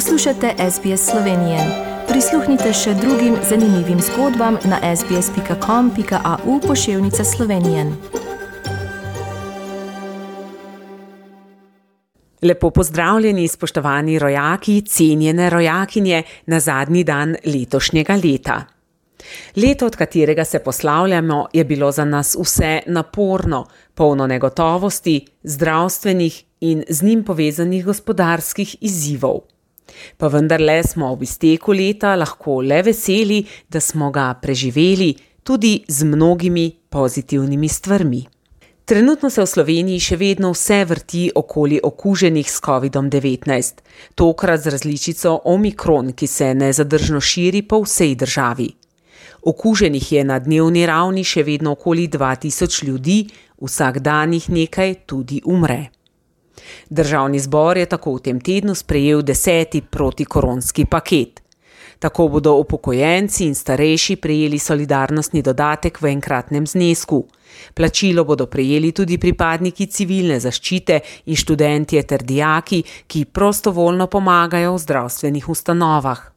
Poslušate SBS Slovenije. Prisluhnite še drugim zanimivim zgodbam na sbsp.com.au pošiljka Slovenije. Lepo pozdravljeni, spoštovani rojaki, cenjene rojakinje na zadnji dan letošnjega leta. Leto, od katerega se poslavljamo, je bilo za nas vse naporno, polno negotovosti, zdravstvenih in z njim povezanih gospodarskih izzivov. Pa vendarle smo ob izteku leta lahko le veseli, da smo ga preživeli tudi z mnogimi pozitivnimi stvarmi. Trenutno se v Sloveniji še vedno vse vrti okoli okuženih s COVID-19, tokrat z različico Omikron, ki se nezadržno širi po vsej državi. Okuženih je na dnevni ravni še vedno okoli 2000 ljudi, vsak dan jih nekaj tudi umre. Državni zbor je tako v tem tednu sprejel deseti protikoronski paket. Tako bodo upokojenci in starejši prejeli solidarnostni dodatek v enkratnem znesku. Plačilo bodo prejeli tudi pripadniki civilne zaščite in študentje ter dijaki, ki prostovoljno pomagajo v zdravstvenih ustanovah.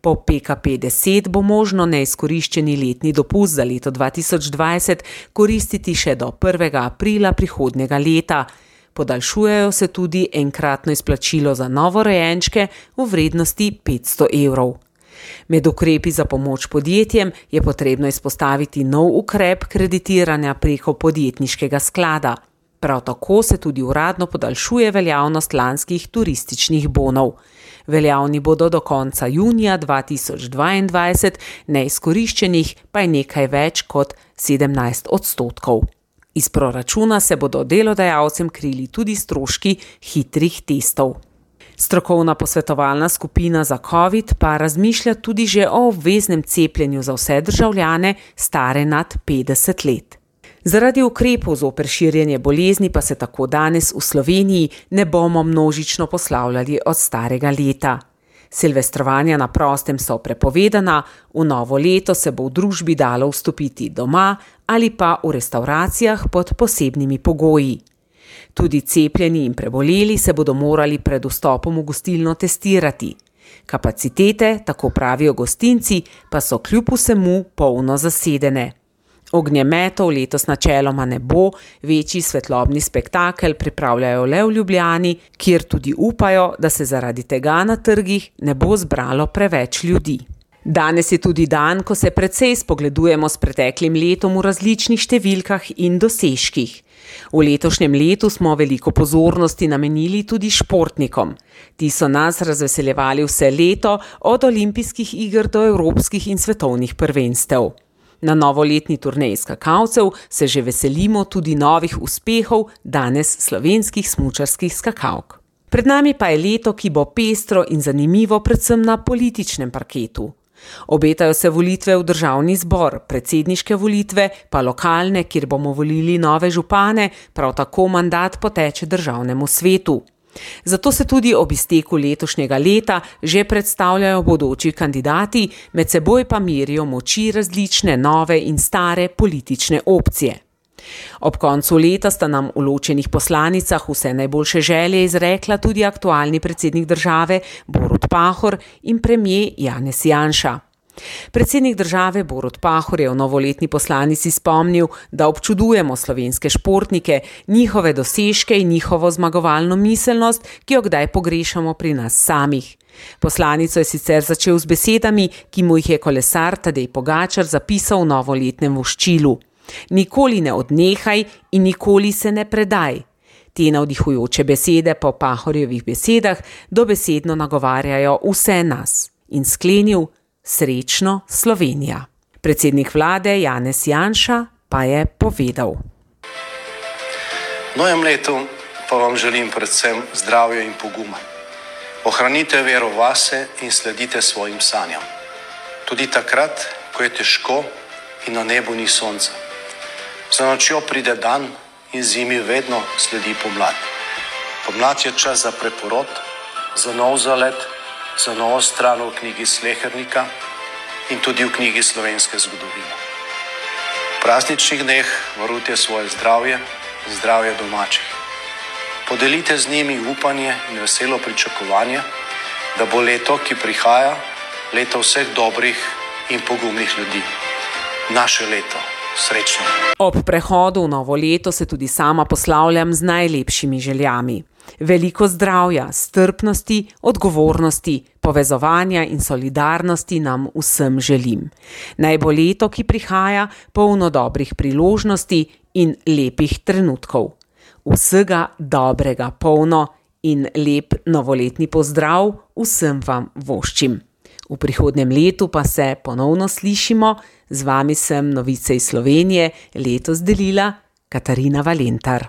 Po PKP-10 bo možno neizkoriščeni letni dopust za leto 2020 koristiti še do 1. aprila prihodnega leta. Podaljšujejo se tudi enkratno izplačilo za novorojenčke v vrednosti 500 evrov. Med ukrepi za pomoč podjetjem je potrebno izpostaviti nov ukrep kreditiranja preko podjetniškega sklada. Prav tako se tudi uradno podaljšuje veljavnost lanskih turističnih bonov. Veljavni bodo do konca junija 2022, neizkoriščenih pa je nekaj več kot 17 odstotkov. Iz proračuna se bodo delodajalcem krili tudi stroški hitrih testov. Strokovna posvetovalna skupina za COVID pa razmišlja tudi že o obveznem cepljenju za vse državljane stare nad 50 let. Zaradi ukrepov zoper širjenje bolezni pa se tako danes v Sloveniji ne bomo množično poslavljali od starega leta. Silvestrovanja na prostem so prepovedana, v novo leto se bo v družbi dalo vstopiti doma ali pa v restauracijah pod posebnimi pogoji. Tudi cepljeni in preboleli se bodo morali pred vstopom v gostilno testirati. Kapacitete, tako pravijo gostinci, pa so kljub vsemu polno zasedene. Ognjemetov letos načeloma ne bo, večji svetlobni spektakel pripravljajo le v Ljubljani, kjer tudi upajo, da se zaradi tega na trgih ne bo zbralo preveč ljudi. Danes je tudi dan, ko se precej spogledujemo s preteklim letom v različnih številkah in dosežkih. V letošnjem letu smo veliko pozornosti namenili tudi športnikom. Ti so nas razveseljevali vse leto, od olimpijskih iger do evropskih in svetovnih prvenstev. Na novoletni turneji skakalcev se že veselimo tudi novih uspehov danes slovenskih smučarskih skakalk. Pred nami pa je leto, ki bo pestro in zanimivo predvsem na političnem parketu. Obetajo se volitve v državni zbor, predsedniške volitve, pa lokalne, kjer bomo volili nove župane, prav tako mandat poteče državnemu svetu. Zato se tudi ob izteku letošnjega leta že predstavljajo bodoči kandidati, med seboj pa merijo moči različne nove in stare politične opcije. Ob koncu leta sta nam v ločenih poslanicah vse najboljše želje izrekla tudi aktualni predsednik države Borut Pahor in premijer Janez Janša. Predsednik države Borut Pahor je v novoletni poslanici spomnil, da občudujemo slovenske športnike, njihove dosežke in njihovo zmagovalno miselnost, ki jo kdaj pogrešamo pri nas samih. Poslanico je sicer začel z besedami, ki mu jih je kolesar Tadej Pogačar zapisal v novoletnem voščilu: Nikoli ne odnehaj in nikoli se ne predaj. Te navdihujoče besede po Pahorjevih besedah dobesedno nagovarjajo vse nas. In sklenil: Srečno Slovenija. Predsednik vlade Janez Janša pa je povedal. V novem letu pa vam želim predvsem zdravje in poguma. Ohranite vero vase in sledite svojim sanjam. Tudi takrat, ko je težko in na nebu ni sonca. Za nočjo pride dan in zimi vedno sledi pomlad. Pomlad je čas za preporod, za nov zalet za novo stran v knjigi Slehernika in tudi v knjigi slovenske zgodovine. V prazničnih dneh varujte svoje zdravje in zdravje domačih. Podelite z njimi upanje in veselo pričakovanje, da bo leto, ki prihaja, leto vseh dobrih in pogumnih ljudi. Naše leto. Srečno. Ob prehodu v novo leto se tudi sama poslavljam z najlepšimi željami. Veliko zdravja, strpnosti, odgovornosti, povezovanja in solidarnosti nam vsem želim. Naj bo leto, ki prihaja, polno dobrih priložnosti in lepih trenutkov. Vsega dobrega, polno in lep novoletni pozdrav vsem vam voščim. V prihodnem letu pa se ponovno slišimo, z vami sem novice iz Slovenije, letos delila Katarina Valentar.